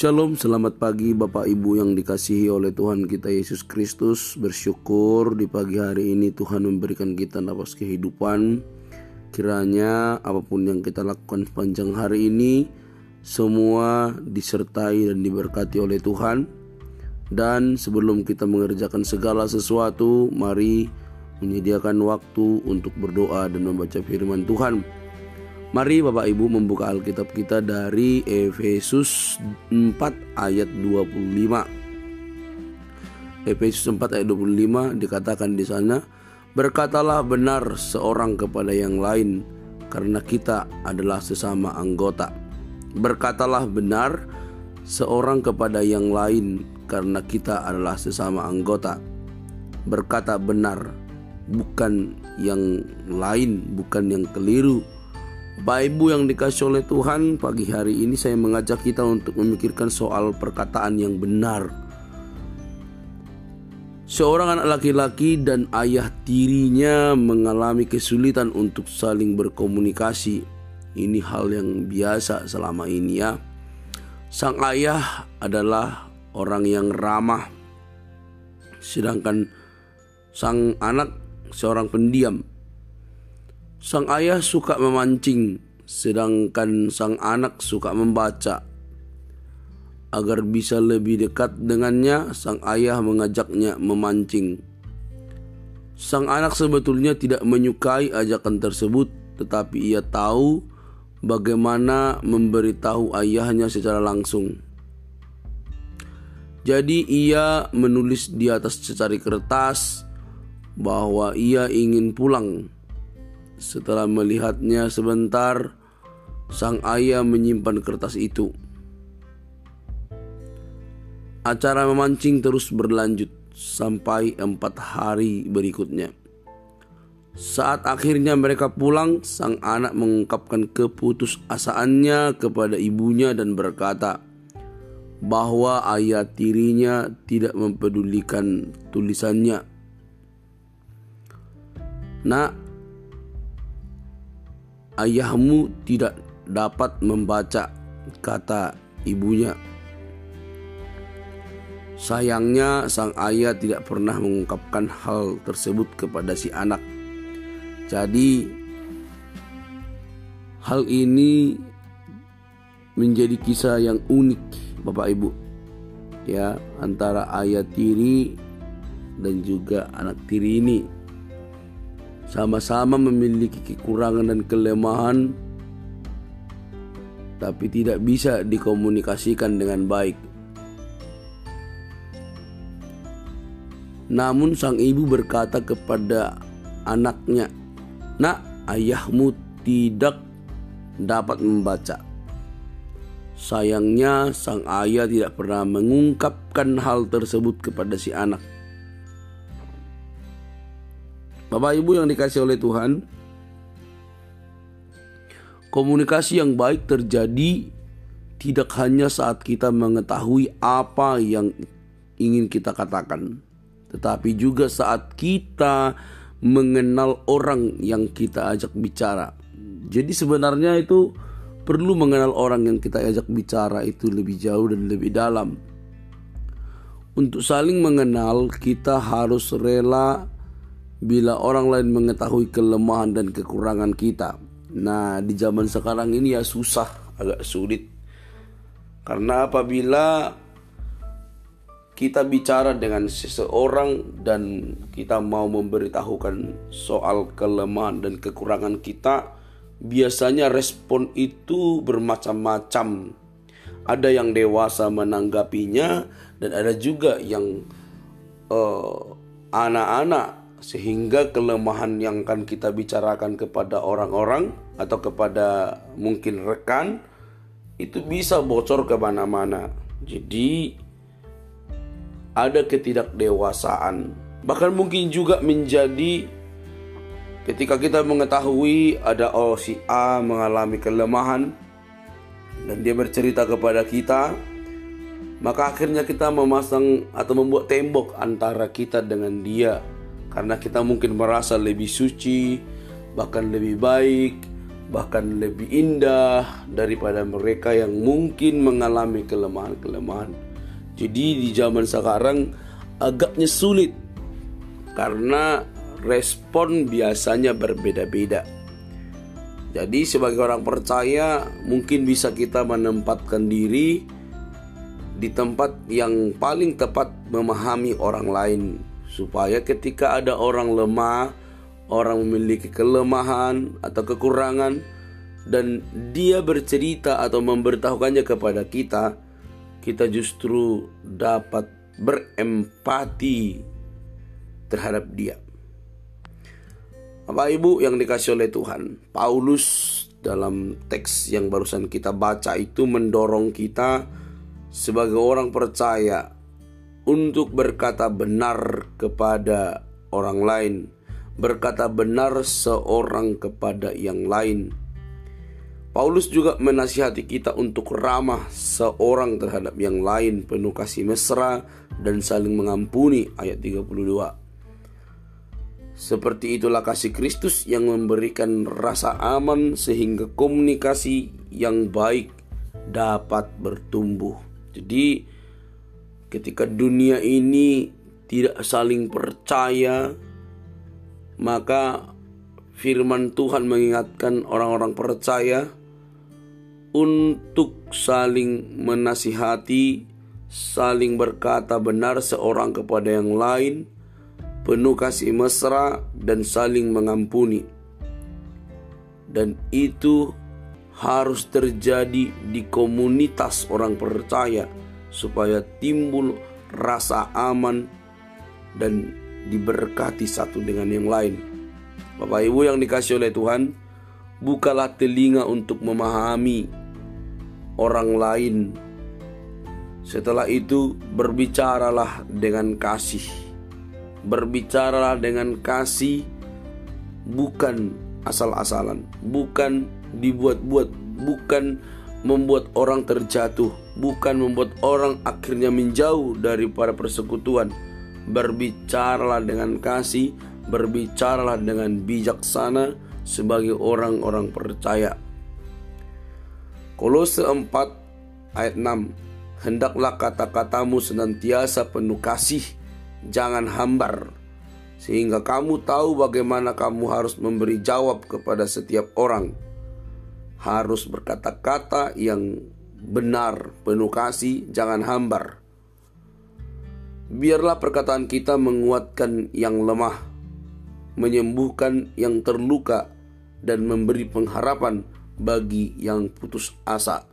Shalom, selamat pagi Bapak Ibu yang dikasihi oleh Tuhan kita Yesus Kristus. Bersyukur di pagi hari ini Tuhan memberikan kita nafas kehidupan. Kiranya apa pun yang kita lakukan sepanjang hari ini semua disertai dan diberkati oleh Tuhan. Dan sebelum kita mengerjakan segala sesuatu, mari menyediakan waktu untuk berdoa dan membaca firman Tuhan. Mari Bapak Ibu membuka Alkitab kita dari Efesus 4 ayat 25. Efesus 4 ayat 25 dikatakan di sana, "Berkatalah benar seorang kepada yang lain, karena kita adalah sesama anggota." Berkatalah benar seorang kepada yang lain, karena kita adalah sesama anggota. Berkata benar, bukan yang lain, bukan yang keliru Bapak Ibu yang dikasih oleh Tuhan, pagi hari ini saya mengajak kita untuk memikirkan soal perkataan yang benar. Seorang anak laki-laki dan ayah tirinya mengalami kesulitan untuk saling berkomunikasi. Ini hal yang biasa selama ini ya. Sang ayah adalah orang yang ramah, sedangkan sang anak seorang pendiam. Sang ayah suka memancing, sedangkan sang anak suka membaca. Agar bisa lebih dekat dengannya, sang ayah mengajaknya memancing. Sang anak sebetulnya tidak menyukai ajakan tersebut, tetapi ia tahu bagaimana memberitahu ayahnya secara langsung. Jadi ia menulis di atas secari kertas bahwa ia ingin pulang setelah melihatnya sebentar, sang ayah menyimpan kertas itu. Acara memancing terus berlanjut sampai empat hari berikutnya. Saat akhirnya mereka pulang, sang anak mengungkapkan keputusasaannya kepada ibunya dan berkata bahwa ayah tirinya tidak mempedulikan tulisannya. Nak, ayahmu tidak dapat membaca kata ibunya. Sayangnya sang ayah tidak pernah mengungkapkan hal tersebut kepada si anak. Jadi hal ini menjadi kisah yang unik Bapak Ibu. Ya, antara ayah tiri dan juga anak tiri ini sama-sama memiliki kekurangan dan kelemahan, tapi tidak bisa dikomunikasikan dengan baik. Namun, sang ibu berkata kepada anaknya, "Nak, ayahmu tidak dapat membaca." Sayangnya, sang ayah tidak pernah mengungkapkan hal tersebut kepada si anak. Bapak Ibu yang dikasih oleh Tuhan, komunikasi yang baik terjadi tidak hanya saat kita mengetahui apa yang ingin kita katakan, tetapi juga saat kita mengenal orang yang kita ajak bicara. Jadi sebenarnya itu perlu mengenal orang yang kita ajak bicara itu lebih jauh dan lebih dalam. Untuk saling mengenal, kita harus rela bila orang lain mengetahui kelemahan dan kekurangan kita. Nah, di zaman sekarang ini ya susah, agak sulit. Karena apabila kita bicara dengan seseorang dan kita mau memberitahukan soal kelemahan dan kekurangan kita, biasanya respon itu bermacam-macam. Ada yang dewasa menanggapinya dan ada juga yang uh, anak-anak sehingga kelemahan yang akan kita bicarakan kepada orang-orang atau kepada mungkin rekan itu bisa bocor ke mana-mana. Jadi ada ketidakdewasaan. Bahkan mungkin juga menjadi ketika kita mengetahui ada oh si A mengalami kelemahan dan dia bercerita kepada kita, maka akhirnya kita memasang atau membuat tembok antara kita dengan dia karena kita mungkin merasa lebih suci, bahkan lebih baik, bahkan lebih indah daripada mereka yang mungkin mengalami kelemahan-kelemahan. Jadi di zaman sekarang agaknya sulit karena respon biasanya berbeda-beda. Jadi sebagai orang percaya mungkin bisa kita menempatkan diri di tempat yang paling tepat memahami orang lain supaya ketika ada orang lemah orang memiliki kelemahan atau kekurangan dan dia bercerita atau memberitahukannya kepada kita, kita justru dapat berempati terhadap dia. Bapak Ibu yang dikasih oleh Tuhan, Paulus dalam teks yang barusan kita baca itu mendorong kita sebagai orang percaya untuk berkata benar kepada orang lain berkata benar seorang kepada yang lain. Paulus juga menasihati kita untuk ramah seorang terhadap yang lain, penuh kasih mesra dan saling mengampuni ayat 32. Seperti itulah kasih Kristus yang memberikan rasa aman sehingga komunikasi yang baik dapat bertumbuh. Jadi ketika dunia ini tidak saling percaya, maka firman Tuhan mengingatkan orang-orang percaya untuk saling menasihati, saling berkata benar seorang kepada yang lain, penuh kasih mesra dan saling mengampuni. Dan itu harus terjadi di komunitas orang percaya supaya timbul rasa aman dan diberkati satu dengan yang lain. Bapak Ibu yang dikasih oleh Tuhan, bukalah telinga untuk memahami orang lain. Setelah itu, berbicaralah dengan kasih. Berbicaralah dengan kasih, bukan asal-asalan, bukan dibuat-buat, bukan membuat orang terjatuh, bukan membuat orang akhirnya menjauh daripada persekutuan berbicaralah dengan kasih, berbicaralah dengan bijaksana sebagai orang-orang percaya. Kolose 4 ayat 6 Hendaklah kata-katamu senantiasa penuh kasih, jangan hambar, sehingga kamu tahu bagaimana kamu harus memberi jawab kepada setiap orang. Harus berkata-kata yang benar, penuh kasih, jangan hambar Biarlah perkataan kita menguatkan yang lemah, menyembuhkan yang terluka, dan memberi pengharapan bagi yang putus asa.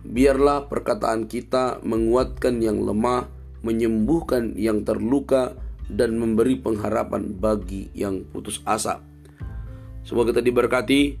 Biarlah perkataan kita menguatkan yang lemah, menyembuhkan yang terluka, dan memberi pengharapan bagi yang putus asa. Semoga kita diberkati,